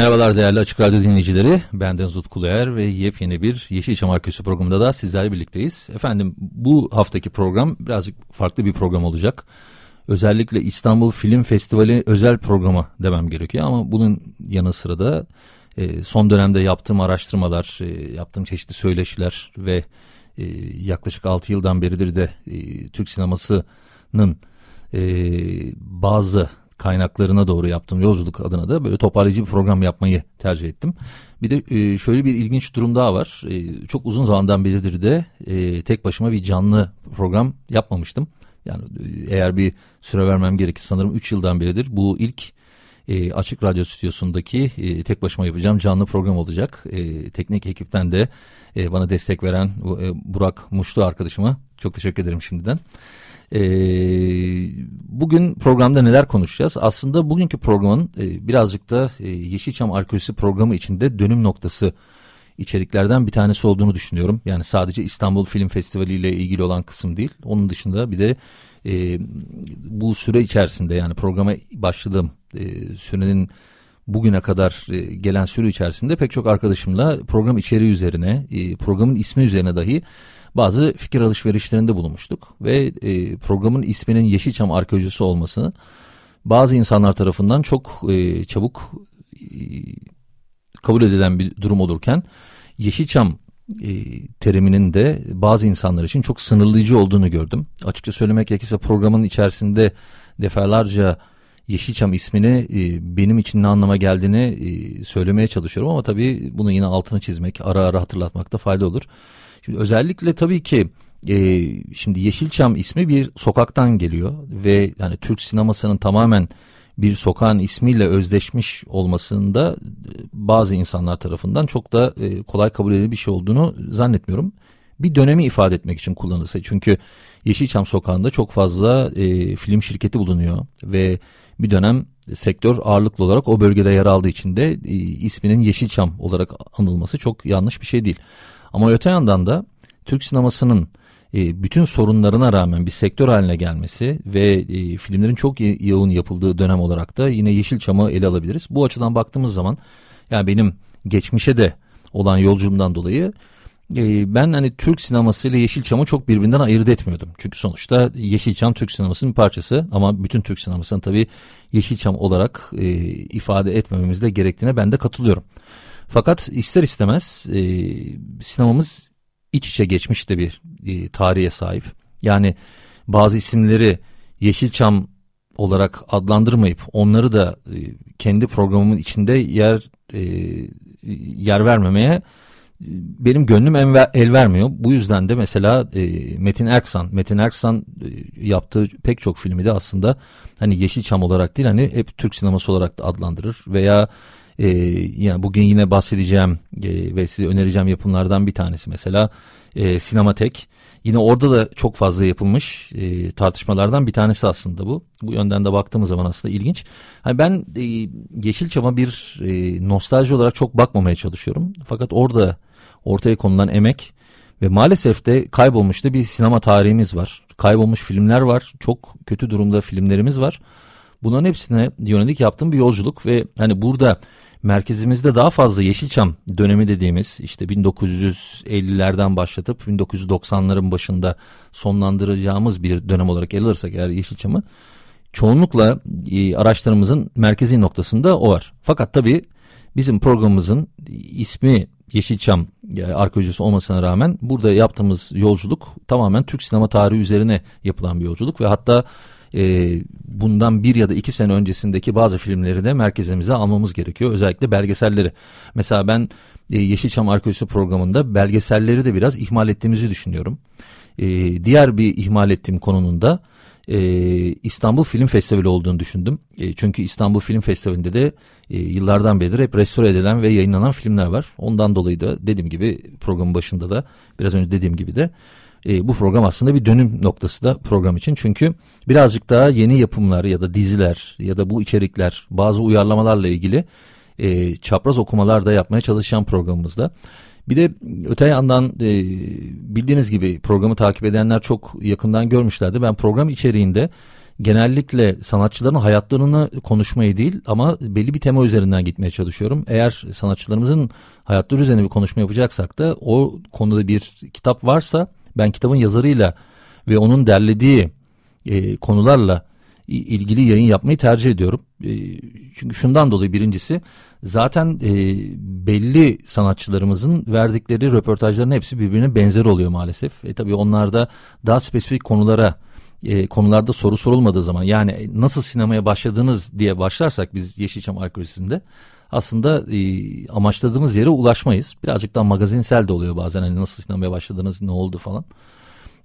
Merhabalar değerli Açık Radyo dinleyicileri. Ben Deniz Utkuluer ve yepyeni bir Yeşilçam Arküsü programında da sizlerle birlikteyiz. Efendim bu haftaki program birazcık farklı bir program olacak. Özellikle İstanbul Film Festivali özel programı demem gerekiyor ama bunun yanı sıra da e, son dönemde yaptığım araştırmalar, e, yaptığım çeşitli söyleşiler ve e, yaklaşık 6 yıldan beridir de e, Türk sinemasının e, bazı kaynaklarına doğru yaptığım yolculuk adına da böyle toparlayıcı bir program yapmayı tercih ettim. Bir de e, şöyle bir ilginç durum daha var. E, çok uzun zamandan beridir de e, tek başıma bir canlı program yapmamıştım. Yani eğer bir süre vermem gerekir sanırım 3 yıldan beridir bu ilk e, Açık Radyo stüdyosundaki e, tek başıma yapacağım canlı program olacak. E, teknik ekipten de e, bana destek veren e, Burak Muşlu arkadaşıma çok teşekkür ederim şimdiden. E, bugün programda neler konuşacağız? Aslında bugünkü programın e, birazcık da e, Yeşilçam Arkeolojisi programı içinde dönüm noktası içeriklerden bir tanesi olduğunu düşünüyorum. Yani sadece İstanbul Film Festivali ile ilgili olan kısım değil. Onun dışında bir de e, bu süre içerisinde yani programa başladığım e, sürenin bugüne kadar e, gelen süre içerisinde pek çok arkadaşımla program içeriği üzerine, e, programın ismi üzerine dahi bazı fikir alışverişlerinde bulunmuştuk. Ve e, programın isminin Yeşilçam Arkeolojisi olmasını bazı insanlar tarafından çok e, çabuk e, kabul edilen bir durum olurken Yeşilçam e, teriminin de bazı insanlar için çok sınırlayıcı olduğunu gördüm. Açıkça söylemek gerekirse programın içerisinde defalarca Yeşilçam ismini e, benim için ne anlama geldiğini e, söylemeye çalışıyorum ama tabii bunun yine altını çizmek, ara ara hatırlatmakta fayda olur. Şimdi özellikle tabii ki e, şimdi Yeşilçam ismi bir sokaktan geliyor ve yani Türk sinemasının tamamen bir sokağın ismiyle özdeşmiş olmasında e, bazı insanlar tarafından çok da e, kolay kabul edilir bir şey olduğunu zannetmiyorum. Bir dönemi ifade etmek için kullanılsa çünkü Yeşilçam sokağında çok fazla e, film şirketi bulunuyor ve bir dönem sektör ağırlıklı olarak o bölgede yer aldığı için de e, isminin Yeşilçam olarak anılması çok yanlış bir şey değil. Ama öte yandan da Türk sinemasının e, bütün sorunlarına rağmen bir sektör haline gelmesi ve e, filmlerin çok yoğun yapıldığı dönem olarak da yine Yeşilçam'ı ele alabiliriz. Bu açıdan baktığımız zaman yani benim geçmişe de olan yolculuğumdan dolayı e, ben hani Türk sineması ile Yeşilçam'ı çok birbirinden ayırt etmiyordum. Çünkü sonuçta Yeşilçam Türk sinemasının bir parçası ama bütün Türk sinemasını tabii Yeşilçam olarak e, ifade etmememiz de gerektiğine ben de katılıyorum. Fakat ister istemez e, sinemamız iç içe geçmiş de bir e, tarihe sahip. Yani bazı isimleri Yeşilçam olarak adlandırmayıp onları da e, kendi programımın içinde yer e, yer vermemeye e, benim gönlüm el vermiyor. Bu yüzden de mesela e, Metin Erksan, Metin Erksan e, yaptığı pek çok filmi de aslında hani Yeşilçam olarak değil hani hep Türk sineması olarak da adlandırır veya e, yani bugün yine bahsedeceğim e, ve size önereceğim yapımlardan bir tanesi mesela e, Sinematek. Yine orada da çok fazla yapılmış e, tartışmalardan bir tanesi aslında bu. Bu yönden de baktığımız zaman aslında ilginç. Hani ben e, Yeşilçam'a bir e, nostalji olarak çok bakmamaya çalışıyorum. Fakat orada ortaya konulan emek ve maalesef de kaybolmuş da bir sinema tarihimiz var. Kaybolmuş filmler var. Çok kötü durumda filmlerimiz var. Bunların hepsine yönelik yaptığım bir yolculuk ve hani burada merkezimizde daha fazla Yeşilçam dönemi dediğimiz işte 1950'lerden başlatıp 1990'ların başında sonlandıracağımız bir dönem olarak ele alırsak eğer Yeşilçam'ı çoğunlukla e, araçlarımızın merkezi noktasında o var. Fakat tabii bizim programımızın ismi Yeşilçam e, arkeolojisi olmasına rağmen burada yaptığımız yolculuk tamamen Türk sinema tarihi üzerine yapılan bir yolculuk ve hatta e, bundan bir ya da iki sene öncesindeki bazı filmleri de merkezimize almamız gerekiyor. Özellikle belgeselleri. Mesela ben e, Yeşilçam Arkeolojisi programında belgeselleri de biraz ihmal ettiğimizi düşünüyorum. E, diğer bir ihmal ettiğim konunun da e, İstanbul Film Festivali olduğunu düşündüm. E, çünkü İstanbul Film Festivali'nde de e, yıllardan beridir hep restore edilen ve yayınlanan filmler var. Ondan dolayı da dediğim gibi programın başında da biraz önce dediğim gibi de e, bu program aslında bir dönüm noktası da program için. Çünkü birazcık daha yeni yapımlar ya da diziler ya da bu içerikler bazı uyarlamalarla ilgili e, çapraz okumalar da yapmaya çalışan programımızda. Bir de öte yandan e, bildiğiniz gibi programı takip edenler çok yakından görmüşlerdi. Ben program içeriğinde genellikle sanatçıların hayatlarını konuşmayı değil ama belli bir tema üzerinden gitmeye çalışıyorum. Eğer sanatçılarımızın hayatları üzerine bir konuşma yapacaksak da o konuda bir kitap varsa ben kitabın yazarıyla ve onun derlediği e, konularla ilgili yayın yapmayı tercih ediyorum. E, çünkü şundan dolayı birincisi zaten e, belli sanatçılarımızın verdikleri röportajların hepsi birbirine benzer oluyor maalesef. E tabii onlarda daha spesifik konulara e, konularda soru sorulmadığı zaman yani nasıl sinemaya başladınız diye başlarsak biz Yeşilçam Arkeolojisi'nde aslında e, amaçladığımız yere ulaşmayız. Birazcık daha magazinsel de oluyor bazen hani nasıl sinemaya başladınız ne oldu falan.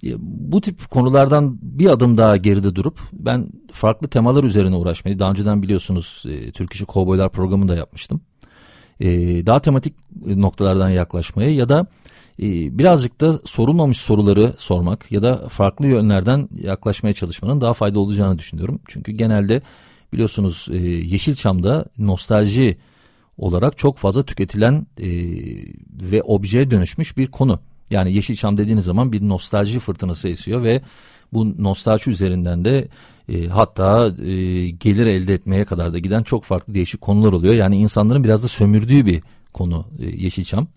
E, bu tip konulardan bir adım daha geride durup ben farklı temalar üzerine uğraşmayı daha önceden biliyorsunuz e, Türk İşi Kovboylar programını da yapmıştım. E, daha tematik noktalardan yaklaşmaya ya da e, birazcık da sorulmamış soruları sormak ya da farklı yönlerden yaklaşmaya çalışmanın daha faydalı olacağını düşünüyorum. Çünkü genelde biliyorsunuz e, Yeşilçam'da nostalji olarak çok fazla tüketilen e, ve objeye dönüşmüş bir konu. Yani Yeşilçam dediğiniz zaman bir nostalji fırtınası esiyor ve bu nostalji üzerinden de e, hatta e, gelir elde etmeye kadar da giden çok farklı değişik konular oluyor. Yani insanların biraz da sömürdüğü bir konu e, Yeşilçam.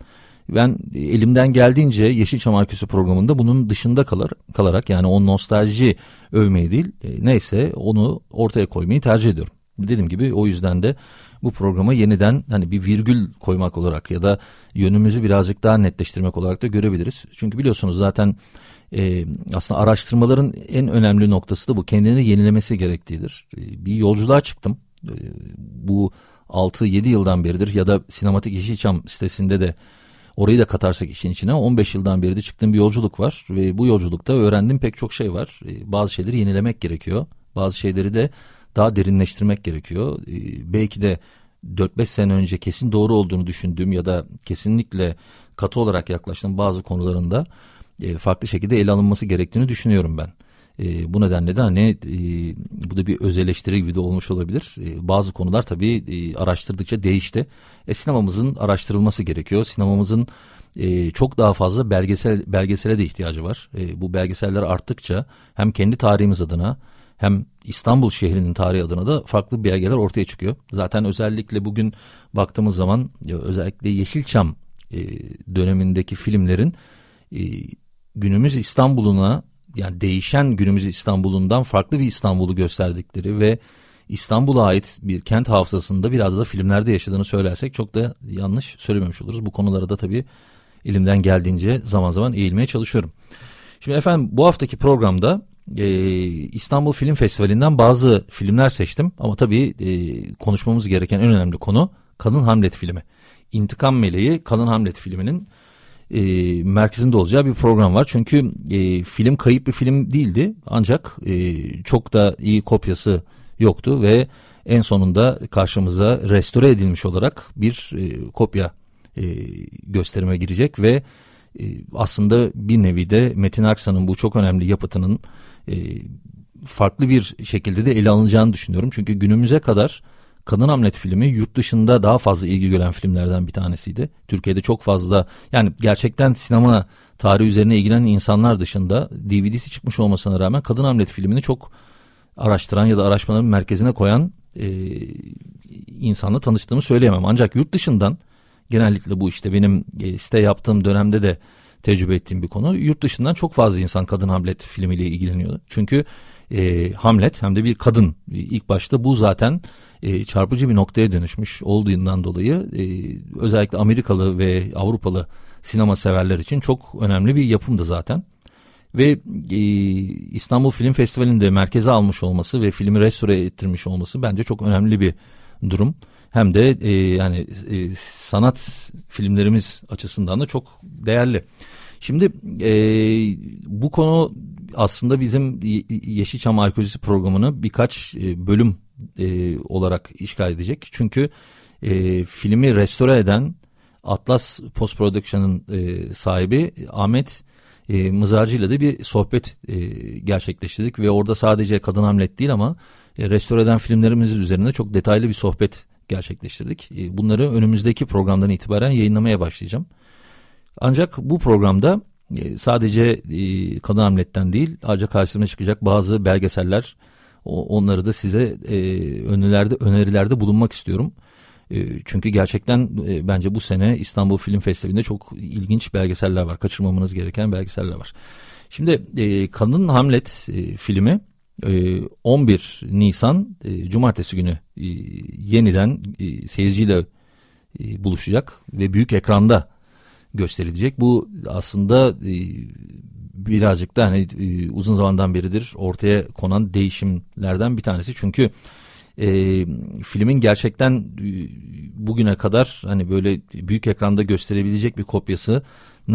Ben elimden geldiğince Yeşilçam Arküsü programında bunun dışında kalır, kalarak yani o nostalji övmeyi değil e, neyse onu ortaya koymayı tercih ediyorum. Dediğim gibi o yüzden de bu programa yeniden hani bir virgül koymak olarak ya da yönümüzü birazcık daha netleştirmek olarak da görebiliriz. Çünkü biliyorsunuz zaten e, aslında araştırmaların en önemli noktası da bu kendini yenilemesi gerektiğidir. E, bir yolculuğa çıktım. E, bu 6-7 yıldan beridir ya da Sinematik Yeşilçam sitesinde de orayı da katarsak işin içine 15 yıldan beri de çıktığım bir yolculuk var ve bu yolculukta öğrendiğim pek çok şey var. E, bazı şeyleri yenilemek gerekiyor. Bazı şeyleri de daha derinleştirmek gerekiyor. Ee, belki de 4-5 sene önce kesin doğru olduğunu düşündüğüm ya da kesinlikle katı olarak yaklaştığım bazı konularında e, farklı şekilde ele alınması gerektiğini düşünüyorum ben. E, bu nedenle de hani e, bu da bir öz eleştiri gibi de olmuş olabilir. E, bazı konular tabii e, araştırdıkça değişti. E, sinemamızın araştırılması gerekiyor. Sinemamızın e, çok daha fazla belgesel belgesele de ihtiyacı var. E, bu belgeseller arttıkça hem kendi tarihimiz adına hem İstanbul şehrinin tarihi adına da farklı belgeler ortaya çıkıyor. Zaten özellikle bugün baktığımız zaman özellikle Yeşilçam e, dönemindeki filmlerin e, günümüz İstanbul'una yani değişen günümüz İstanbul'undan farklı bir İstanbul'u gösterdikleri ve İstanbul'a ait bir kent hafızasında biraz da filmlerde yaşadığını söylersek çok da yanlış söylememiş oluruz. Bu konulara da tabii elimden geldiğince zaman zaman eğilmeye çalışıyorum. Şimdi efendim bu haftaki programda e, İstanbul Film Festivali'nden bazı filmler seçtim. Ama tabii e, konuşmamız gereken en önemli konu Kadın Hamlet filmi. İntikam Meleği Kadın Hamlet filminin e, merkezinde olacağı bir program var. Çünkü e, film kayıp bir film değildi. Ancak e, çok da iyi kopyası yoktu ve en sonunda karşımıza restore edilmiş olarak bir e, kopya e, gösterime girecek ve e, aslında bir nevi de Metin Aksan'ın bu çok önemli yapıtının e, farklı bir şekilde de ele alınacağını düşünüyorum. Çünkü günümüze kadar Kadın Hamlet filmi yurt dışında daha fazla ilgi gören filmlerden bir tanesiydi. Türkiye'de çok fazla yani gerçekten sinema tarihi üzerine ilgilenen insanlar dışında DVD'si çıkmış olmasına rağmen Kadın Hamlet filmini çok araştıran ya da araştırmaların merkezine koyan e, insanla tanıştığımı söyleyemem. Ancak yurt dışından genellikle bu işte benim e, site yaptığım dönemde de tecrübe ettiğim bir konu. Yurt dışından çok fazla insan Kadın Hamlet filmiyle ilgileniyor. Çünkü e, Hamlet hem de bir kadın. İlk başta bu zaten e, çarpıcı bir noktaya dönüşmüş olduğundan dolayı e, özellikle Amerikalı ve Avrupalı sinema severler için çok önemli bir yapımdı zaten. Ve e, İstanbul Film Festivali'nde merkeze almış olması ve filmi restore ettirmiş olması bence çok önemli bir durum hem de e, yani e, sanat filmlerimiz açısından da çok değerli. Şimdi e, bu konu aslında bizim Yeşilçam Arkeolojisi programını birkaç e, bölüm e, olarak işgal edecek. Çünkü e, filmi restore eden Atlas Post Production'ın e, sahibi Ahmet e, Mızarcı ile de bir sohbet e, gerçekleştirdik ve orada sadece Kadın Hamlet değil ama e, restore eden filmlerimiz üzerinde çok detaylı bir sohbet gerçekleştirdik. E, bunları önümüzdeki programdan itibaren yayınlamaya başlayacağım. Ancak bu programda e, sadece e, Kadın Hamlet'ten değil ayrıca karşısına çıkacak bazı belgeseller onları da size e, önerilerde, önerilerde bulunmak istiyorum. Çünkü gerçekten bence bu sene İstanbul Film Festivali'nde çok ilginç belgeseller var. Kaçırmamanız gereken belgeseller var. Şimdi Kadın Hamlet filmi 11 Nisan Cumartesi günü yeniden seyirciyle buluşacak ve büyük ekranda gösterilecek. Bu aslında e, birazcık da hani e, uzun zamandan beridir ortaya konan değişimlerden bir tanesi. Çünkü e, filmin gerçekten e, bugüne kadar hani böyle büyük ekranda gösterebilecek bir kopyasına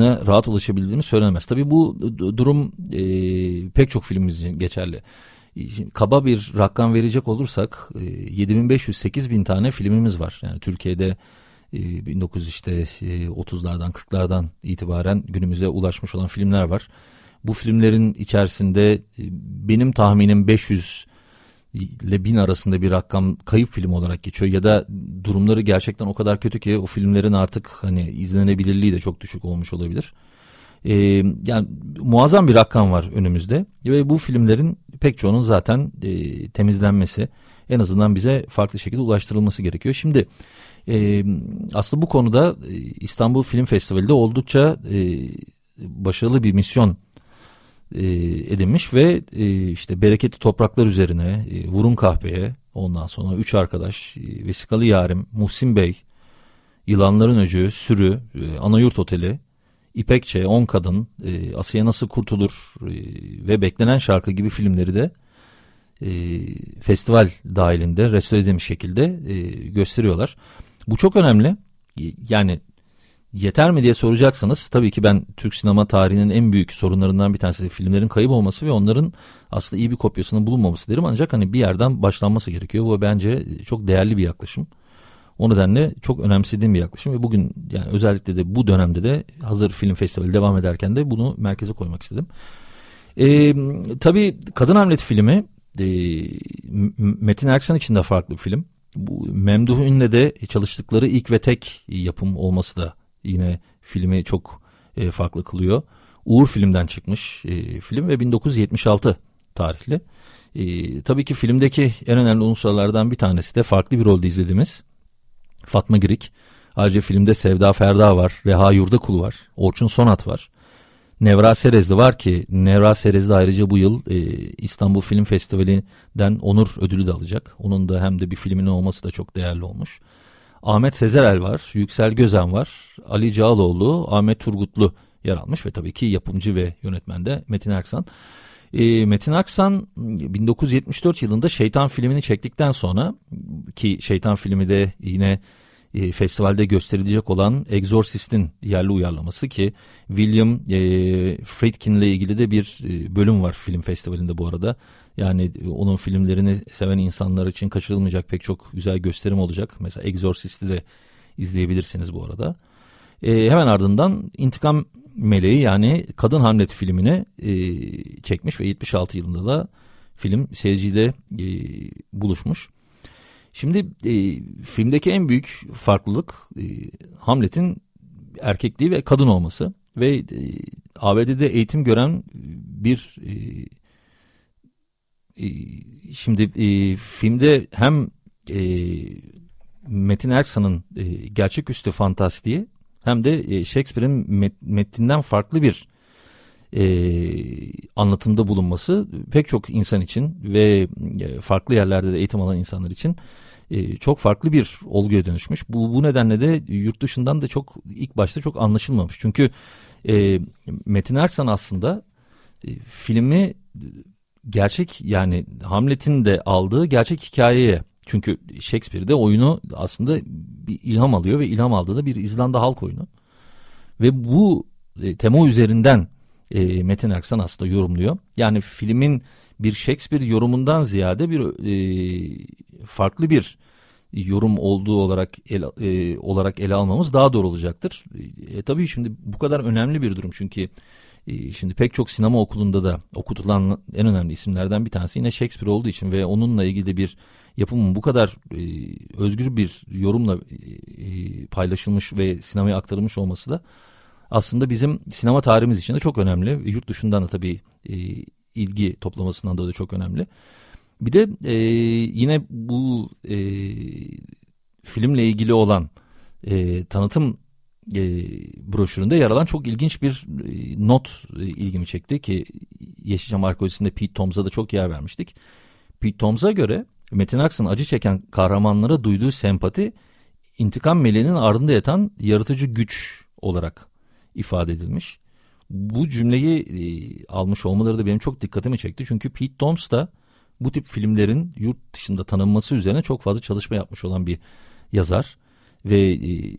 rahat ulaşabildiğini söylenemez. Tabii bu durum e, pek çok filmimiz için geçerli. Şimdi kaba bir rakam verecek olursak e, 7500-8000 tane filmimiz var. Yani Türkiye'de 19 ee, işte 30'lardan e, 40'lardan itibaren günümüze ulaşmış olan filmler var. Bu filmlerin içerisinde e, benim tahminim 500 ile 1000 arasında bir rakam kayıp film olarak geçiyor ya da durumları gerçekten o kadar kötü ki o filmlerin artık hani izlenebilirliği de çok düşük olmuş olabilir. Ee, yani muazzam bir rakam var önümüzde ve bu filmlerin pek çoğunun zaten e, temizlenmesi en azından bize farklı şekilde ulaştırılması gerekiyor. Şimdi e, aslında bu konuda e, İstanbul Film Festivali'de oldukça e, başarılı bir misyon e, edinmiş ve e, işte bereketli topraklar üzerine e, Vurun Kahpe'ye ondan sonra üç arkadaş e, Vesikalı Yarim, Muhsin Bey, Yılanların Öcü, Sürü, e, Anayurt Oteli, İpekçe, On Kadın, e, Asiye Nasıl Kurtulur e, ve Beklenen Şarkı gibi filmleri de e, festival dahilinde restore edilmiş şekilde e, gösteriyorlar. Bu çok önemli. Yani yeter mi diye soracaksanız tabii ki ben Türk sinema tarihinin en büyük sorunlarından bir tanesi filmlerin kayıp olması ve onların aslında iyi bir kopyasının bulunmaması derim. Ancak hani bir yerden başlanması gerekiyor. Bu bence çok değerli bir yaklaşım. O nedenle çok önemsediğim bir yaklaşım ve bugün yani özellikle de bu dönemde de hazır film festivali devam ederken de bunu merkeze koymak istedim. Ee, tabii Kadın Hamlet filmi e, Metin Erksan için de farklı bir film bu Memduh Ün'le de çalıştıkları ilk ve tek yapım olması da yine filmi çok e, farklı kılıyor. Uğur filmden çıkmış e, film ve 1976 tarihli. E, tabii ki filmdeki en önemli unsurlardan bir tanesi de farklı bir rolde izlediğimiz Fatma Girik. Ayrıca filmde Sevda Ferda var, Reha Yurdakul var, Orçun Sonat var. Nevra Serezli var ki Nevra Serezli ayrıca bu yıl e, İstanbul Film Festivali'nden onur ödülü de alacak. Onun da hem de bir filmin olması da çok değerli olmuş. Ahmet Sezerel var, Yüksel Gözen var, Ali Cağaloğlu, Ahmet Turgutlu yer almış ve tabii ki yapımcı ve yönetmen de Metin Erksan. E, Metin Aksan 1974 yılında Şeytan filmini çektikten sonra ki Şeytan filmi de yine e, festivalde gösterilecek olan Exorcist'in yerli uyarlaması ki William e, Friedkin ile ilgili de bir e, bölüm var film festivalinde bu arada. Yani e, onun filmlerini seven insanlar için kaçırılmayacak pek çok güzel gösterim olacak. Mesela Exorcist'i de izleyebilirsiniz bu arada. E, hemen ardından İntikam Meleği yani Kadın Hamlet filmini e, çekmiş ve 76 yılında da film seyirciyle e, buluşmuş. Şimdi e, filmdeki en büyük farklılık e, Hamlet'in erkekliği ve kadın olması ve e, ABD'de eğitim gören bir e, e, şimdi e, filmde hem e, Metin Erksan'ın e, gerçeküstü fantastiği hem de e, Shakespeare'in met, metninden farklı bir e, anlatımda bulunması pek çok insan için ve e, farklı yerlerde de eğitim alan insanlar için e, çok farklı bir olguya dönüşmüş. Bu, bu nedenle de yurt dışından da çok ilk başta çok anlaşılmamış. Çünkü e, Metin Erksan aslında e, filmi gerçek yani Hamlet'in de aldığı gerçek hikayeye çünkü Shakespeare'de oyunu aslında bir ilham alıyor ve ilham aldığı da bir İzlanda halk oyunu. Ve bu e, tema üzerinden e, Metin Erksan aslında yorumluyor. Yani filmin bir Shakespeare yorumundan ziyade bir e, farklı bir yorum olduğu olarak el, e, olarak ele almamız daha doğru olacaktır. E, tabii şimdi bu kadar önemli bir durum çünkü e, şimdi pek çok sinema okulunda da okutulan en önemli isimlerden bir tanesi yine Shakespeare olduğu için ve onunla ilgili bir yapımın bu kadar e, özgür bir yorumla e, paylaşılmış ve sinemaya aktarılmış olması da aslında bizim sinema tarihimiz için de çok önemli. Yurt dışından da tabii e, ilgi toplamasından dolayı çok önemli. Bir de e, yine bu e, filmle ilgili olan e, tanıtım e, broşüründe yer alan çok ilginç bir e, not e, ilgimi çekti ki Yeşilçam arkeolojisinde Pete Toms'a da çok yer vermiştik. Pete Toms'a göre Metin Aksan acı çeken kahramanlara duyduğu sempati intikam meleğinin ardında yatan yaratıcı güç olarak ifade edilmiş. Bu cümleyi e, almış olmaları da benim çok dikkatimi çekti. Çünkü Pete Toms da bu tip filmlerin yurt dışında tanınması üzerine çok fazla çalışma yapmış olan bir yazar. Ve e,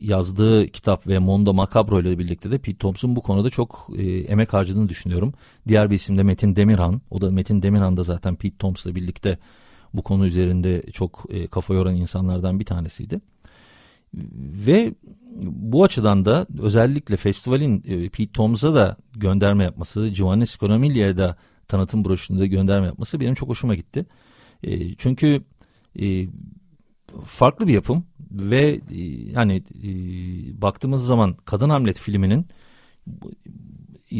yazdığı kitap ve Mondo Macabro ile birlikte de Pete Thompson bu konuda çok e, emek harcadığını düşünüyorum. Diğer bir isim de Metin Demirhan. O da Metin Demirhan da zaten Pete Thompson'la birlikte bu konu üzerinde çok e, kafa yoran insanlardan bir tanesiydi. Ve bu açıdan da özellikle festivalin e, Pete Toms'a da gönderme yapması, Giovanni Sconomiglia'ya da tanıtım broşüründe gönderme yapması benim çok hoşuma gitti. E, çünkü e, farklı bir yapım ve e, hani e, baktığımız zaman Kadın Hamlet filminin e,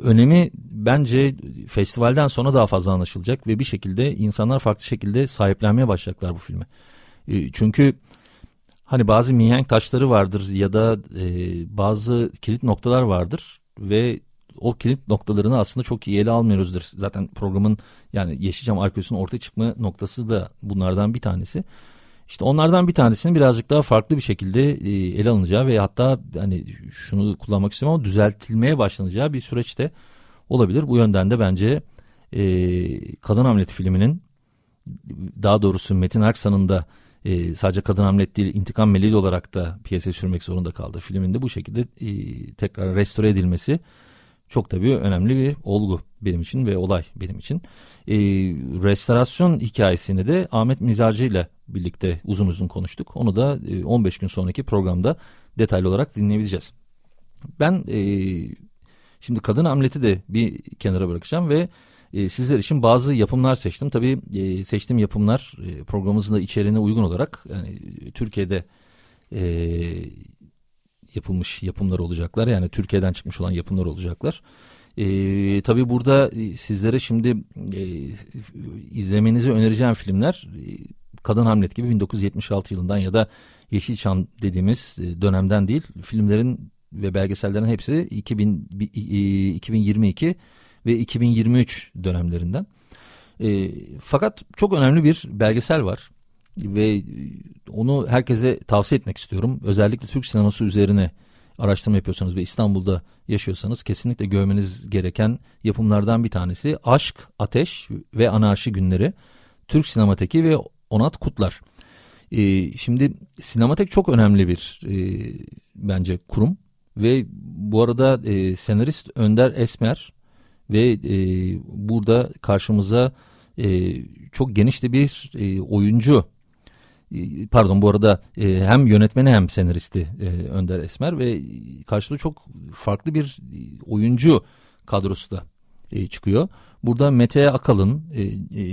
önemi bence festivalden sonra daha fazla anlaşılacak ve bir şekilde insanlar farklı şekilde sahiplenmeye başlayacaklar bu filmi. E, çünkü hani bazı mihenk taşları vardır ya da e, bazı kilit noktalar vardır ve o kilit noktalarını aslında çok iyi ele almıyoruzdur. Zaten programın yani Yeşilçam Arkeolojisi'nin ortaya çıkma noktası da bunlardan bir tanesi. İşte onlardan bir tanesinin birazcık daha farklı bir şekilde e, ele alınacağı ve hatta hani şunu kullanmak istiyorum ama düzeltilmeye başlanacağı bir süreçte olabilir. Bu yönden de bence e, Kadın Hamlet filminin daha doğrusu Metin Aksan'ın da e, sadece Kadın Hamlet değil intikam meleği olarak da piyasaya sürmek zorunda kaldı. Filmin de bu şekilde e, tekrar restore edilmesi çok tabii önemli bir olgu benim için ve olay benim için. E, restorasyon hikayesini de Ahmet Mizacı ile birlikte uzun uzun konuştuk. Onu da e, 15 gün sonraki programda detaylı olarak dinleyebileceğiz. Ben e, şimdi kadın hamleti de bir kenara bırakacağım ve e, sizler için bazı yapımlar seçtim. Tabii e, seçtiğim yapımlar e, programımızın da içeriğine uygun olarak yani Türkiye'de e, yapılmış yapımlar olacaklar. Yani Türkiye'den çıkmış olan yapımlar olacaklar. Ee, tabii burada e, sizlere şimdi e, izlemenizi önereceğim filmler e, Kadın Hamlet gibi 1976 yılından ya da Yeşilçam dediğimiz e, dönemden değil. Filmlerin ve belgesellerin hepsi 2000, 2022 ve 2023 dönemlerinden. E, fakat çok önemli bir belgesel var ve onu herkese tavsiye etmek istiyorum. Özellikle Türk sineması üzerine araştırma yapıyorsanız ve İstanbul'da yaşıyorsanız kesinlikle görmeniz gereken yapımlardan bir tanesi Aşk, Ateş ve Anarşi Günleri. Türk Sinemateki ve Onat Kutlar. Ee, şimdi Sinematek çok önemli bir e, bence kurum ve bu arada e, senarist Önder Esmer ve e, burada karşımıza e, çok geniş de bir e, oyuncu ee, pardon bu arada e, hem yönetmeni hem senaristi e, Önder Esmer ve karşılığı çok farklı bir oyuncu kadrosu da e, çıkıyor. Burada Mete Akalın,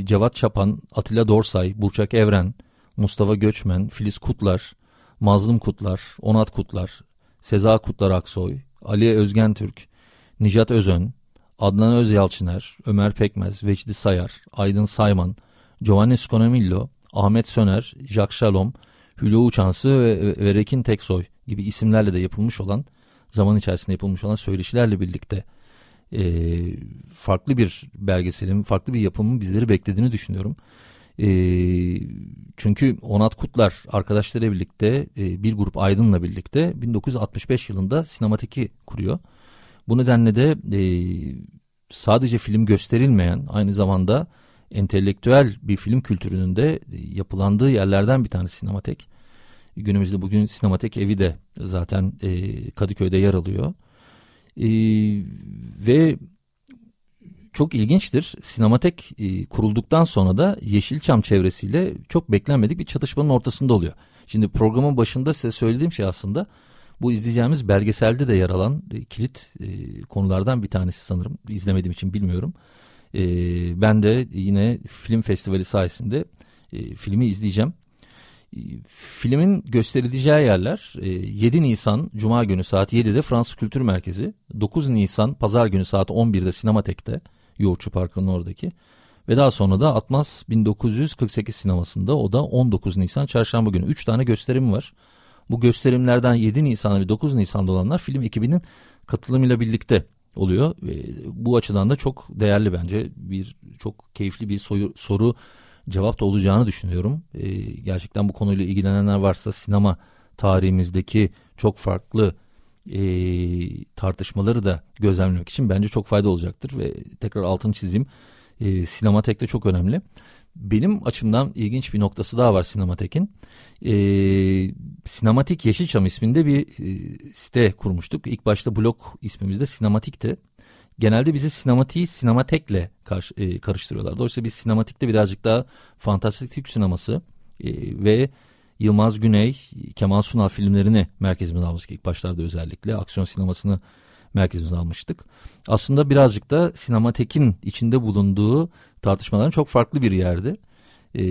Cevat Çapan, Atilla Dorsay, Burçak Evren, Mustafa Göçmen, Filiz Kutlar, Mazlum Kutlar, Onat Kutlar, Seza Kutlar Aksoy, Ali Özgen Türk, Nijat Özön, Adnan Özyalçıner, Ömer Pekmez, Vecdi Sayar, Aydın Sayman, Giovanni Sconomillo, Ahmet Söner, Jack Shalom, Hülya Uçansı ve, ve Rekin Teksoy gibi isimlerle de yapılmış olan zaman içerisinde yapılmış olan söyleşilerle birlikte e, farklı bir belgeselin, farklı bir yapımın bizleri beklediğini düşünüyorum. E, çünkü Onat Kutlar arkadaşlarıyla birlikte e, bir grup aydınla birlikte 1965 yılında sinemateki kuruyor. Bu nedenle de e, sadece film gösterilmeyen aynı zamanda entelektüel bir film kültürünün de yapılandığı yerlerden bir tanesi sinematek. Günümüzde bugün sinematek evi de zaten e, Kadıköy'de yer alıyor. E, ve çok ilginçtir. Sinematek e, kurulduktan sonra da Yeşilçam çevresiyle çok beklenmedik bir çatışmanın ortasında oluyor. Şimdi programın başında size söylediğim şey aslında bu izleyeceğimiz belgeselde de yer alan e, kilit e, konulardan bir tanesi sanırım. İzlemediğim için bilmiyorum. E, ben de yine film festivali sayesinde e, filmi izleyeceğim. E, filmin gösterileceği yerler e, 7 Nisan Cuma günü saat 7'de Fransız Kültür Merkezi, 9 Nisan Pazar günü saat 11'de Sinematek'te, Yoğurtçu Parkı'nın oradaki ve daha sonra da Atmas 1948 sinemasında o da 19 Nisan Çarşamba günü 3 tane gösterim var. Bu gösterimlerden 7 Nisan ve 9 Nisan'da olanlar film ekibinin katılımıyla birlikte oluyor. Ve bu açıdan da çok değerli bence bir çok keyifli bir soru, soru cevap da olacağını düşünüyorum. Ee, gerçekten bu konuyla ilgilenenler varsa sinema tarihimizdeki çok farklı e, tartışmaları da gözlemlemek için bence çok fayda olacaktır ve tekrar altını çizeyim. E, Sinematek'te çok önemli. Benim açımdan ilginç bir noktası daha var Sinematek'in. E, Sinematik Yeşilçam isminde bir e, site kurmuştuk. İlk başta blog ismimiz de Sinematik'ti. Genelde bizi sinematiği sinematekle karşı, e, karıştırıyorlar. Dolayısıyla biz sinematikte birazcık daha fantastik Türk sineması e, ve Yılmaz Güney, Kemal Sunal filmlerini merkezimize almıştık ilk başlarda özellikle. Aksiyon sinemasını merkezimize almıştık. Aslında birazcık da sinematekin içinde bulunduğu tartışmaların çok farklı bir yerdi. Ee,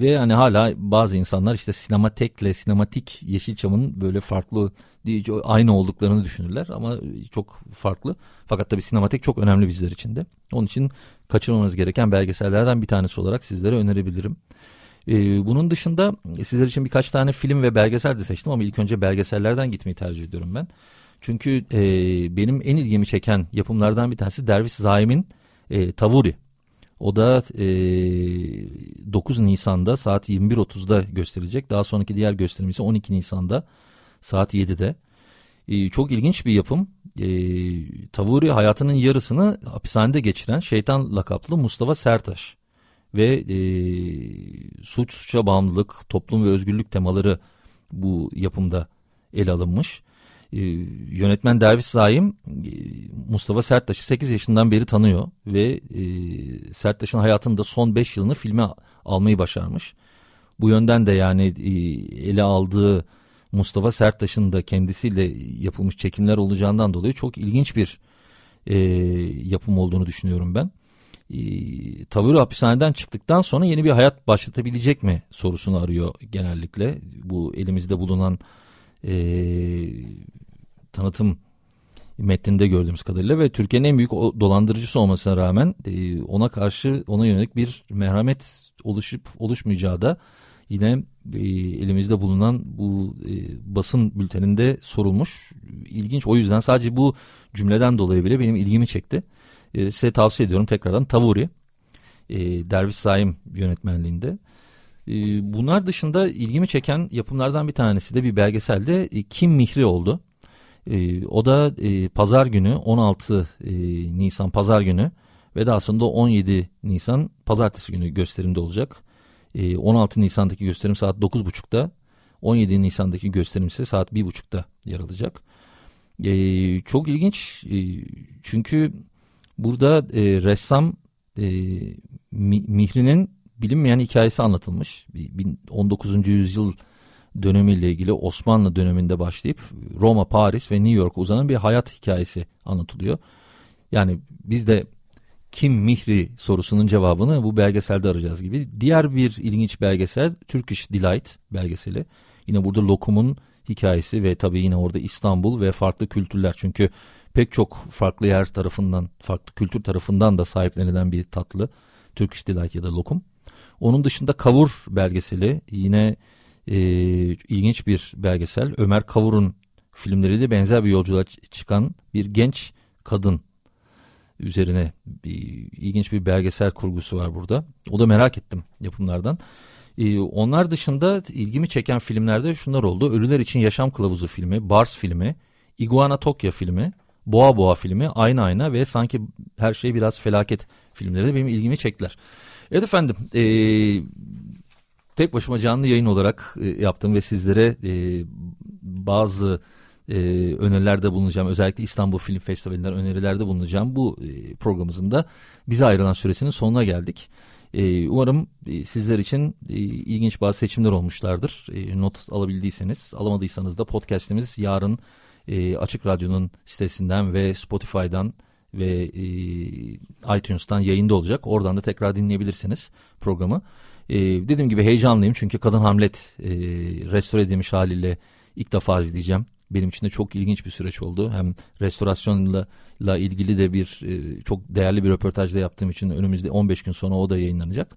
ve hani hala bazı insanlar işte sinematekle sinematik Yeşilçam'ın böyle farklı aynı olduklarını düşünürler ama çok farklı. Fakat tabii sinematek çok önemli bizler için de. Onun için kaçırmamanız gereken belgesellerden bir tanesi olarak sizlere önerebilirim. Ee, bunun dışında sizler için birkaç tane film ve belgesel de seçtim ama ilk önce belgesellerden gitmeyi tercih ediyorum ben. Çünkü e, benim en ilgimi çeken yapımlardan bir tanesi Derviş Zaim'in e, Tavuri. O da e, 9 Nisan'da saat 21.30'da gösterilecek. Daha sonraki diğer gösterim ise 12 Nisan'da saat 7'de. E, çok ilginç bir yapım. E, Tavuri hayatının yarısını hapishanede geçiren şeytan lakaplı Mustafa Sertaş ve e, suç suça bağımlılık, toplum ve özgürlük temaları bu yapımda ele alınmış. E, yönetmen Derviş Zaim e, Mustafa Serttaş'ı 8 yaşından beri tanıyor ve e, Serttaş'ın hayatında son 5 yılını filme almayı başarmış. Bu yönden de yani e, ele aldığı Mustafa Serttaş'ın da kendisiyle yapılmış çekimler olacağından dolayı çok ilginç bir e, yapım olduğunu düşünüyorum ben. E, tavır hapishaneden çıktıktan sonra yeni bir hayat başlatabilecek mi sorusunu arıyor genellikle. Bu elimizde bulunan e, tanıtım metninde gördüğümüz kadarıyla ve Türkiye'nin en büyük dolandırıcısı olmasına rağmen e, ona karşı ona yönelik bir merhamet oluşup oluşmayacağı da yine e, elimizde bulunan bu e, basın bülteninde sorulmuş. İlginç o yüzden sadece bu cümleden dolayı bile benim ilgimi çekti. Size tavsiye ediyorum tekrardan Tavuri. Derviş Saim yönetmenliğinde. Bunlar dışında ilgimi çeken yapımlardan bir tanesi de bir belgeselde Kim Mihri oldu. E, o da e, pazar günü 16 e, Nisan pazar günü ve daha sonra 17 Nisan pazartesi günü gösterimde olacak. E, 16 Nisan'daki gösterim saat 9.30'da 17 Nisan'daki gösterim ise saat 1.30'da yer alacak. E, çok ilginç e, çünkü burada e, ressam e, Mihri'nin bilinmeyen hikayesi anlatılmış. 19. yüzyıl dönemiyle ilgili Osmanlı döneminde başlayıp Roma, Paris ve New York uzanan bir hayat hikayesi anlatılıyor. Yani biz de kim Mihri sorusunun cevabını bu belgeselde arayacağız gibi. Diğer bir ilginç belgesel Turkish Delight belgeseli. Yine burada lokumun hikayesi ve tabii yine orada İstanbul ve farklı kültürler. Çünkü pek çok farklı yer tarafından, farklı kültür tarafından da sahiplenilen bir tatlı. Turkish Delight ya da lokum. Onun dışında Kavur belgeseli yine e, ilginç bir belgesel. Ömer Kavur'un filmleriyle benzer bir yolculuğa çıkan bir genç kadın üzerine bir, ilginç bir belgesel kurgusu var burada. O da merak ettim yapımlardan. Ee, onlar dışında ilgimi çeken filmlerde şunlar oldu. Ölüler için Yaşam Kılavuzu filmi, Bars filmi, Iguana Tokyo filmi, Boğa Boğa filmi, Ayna Ayna ve sanki her şey biraz felaket filmleri de benim ilgimi çektiler. Evet efendim e, tek başıma canlı yayın olarak e, yaptım ve sizlere e, bazı e, önerilerde bulunacağım. Özellikle İstanbul Film Festivali'nden önerilerde bulunacağım. Bu e, programımızın da bize ayrılan süresinin sonuna geldik. E, umarım e, sizler için e, ilginç bazı seçimler olmuşlardır. E, not alabildiyseniz, alamadıysanız da podcastimiz yarın e, Açık Radyo'nun sitesinden ve Spotify'dan ve e, iTunes'tan yayında olacak. Oradan da tekrar dinleyebilirsiniz programı. E, dediğim gibi heyecanlıyım çünkü Kadın Hamlet e, restore edilmiş haliyle ilk defa izleyeceğim. Benim için de çok ilginç bir süreç oldu. Hem restorasyonla la ilgili de bir e, çok değerli bir röportajda yaptığım için önümüzde 15 gün sonra o da yayınlanacak.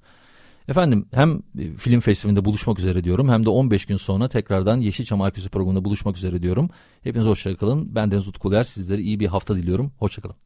Efendim hem film festivalinde buluşmak üzere diyorum hem de 15 gün sonra tekrardan Yeşilçam Arküsü programında buluşmak üzere diyorum. Hepiniz hoşçakalın. Ben Deniz Utkuler. Sizlere iyi bir hafta diliyorum. Hoşçakalın.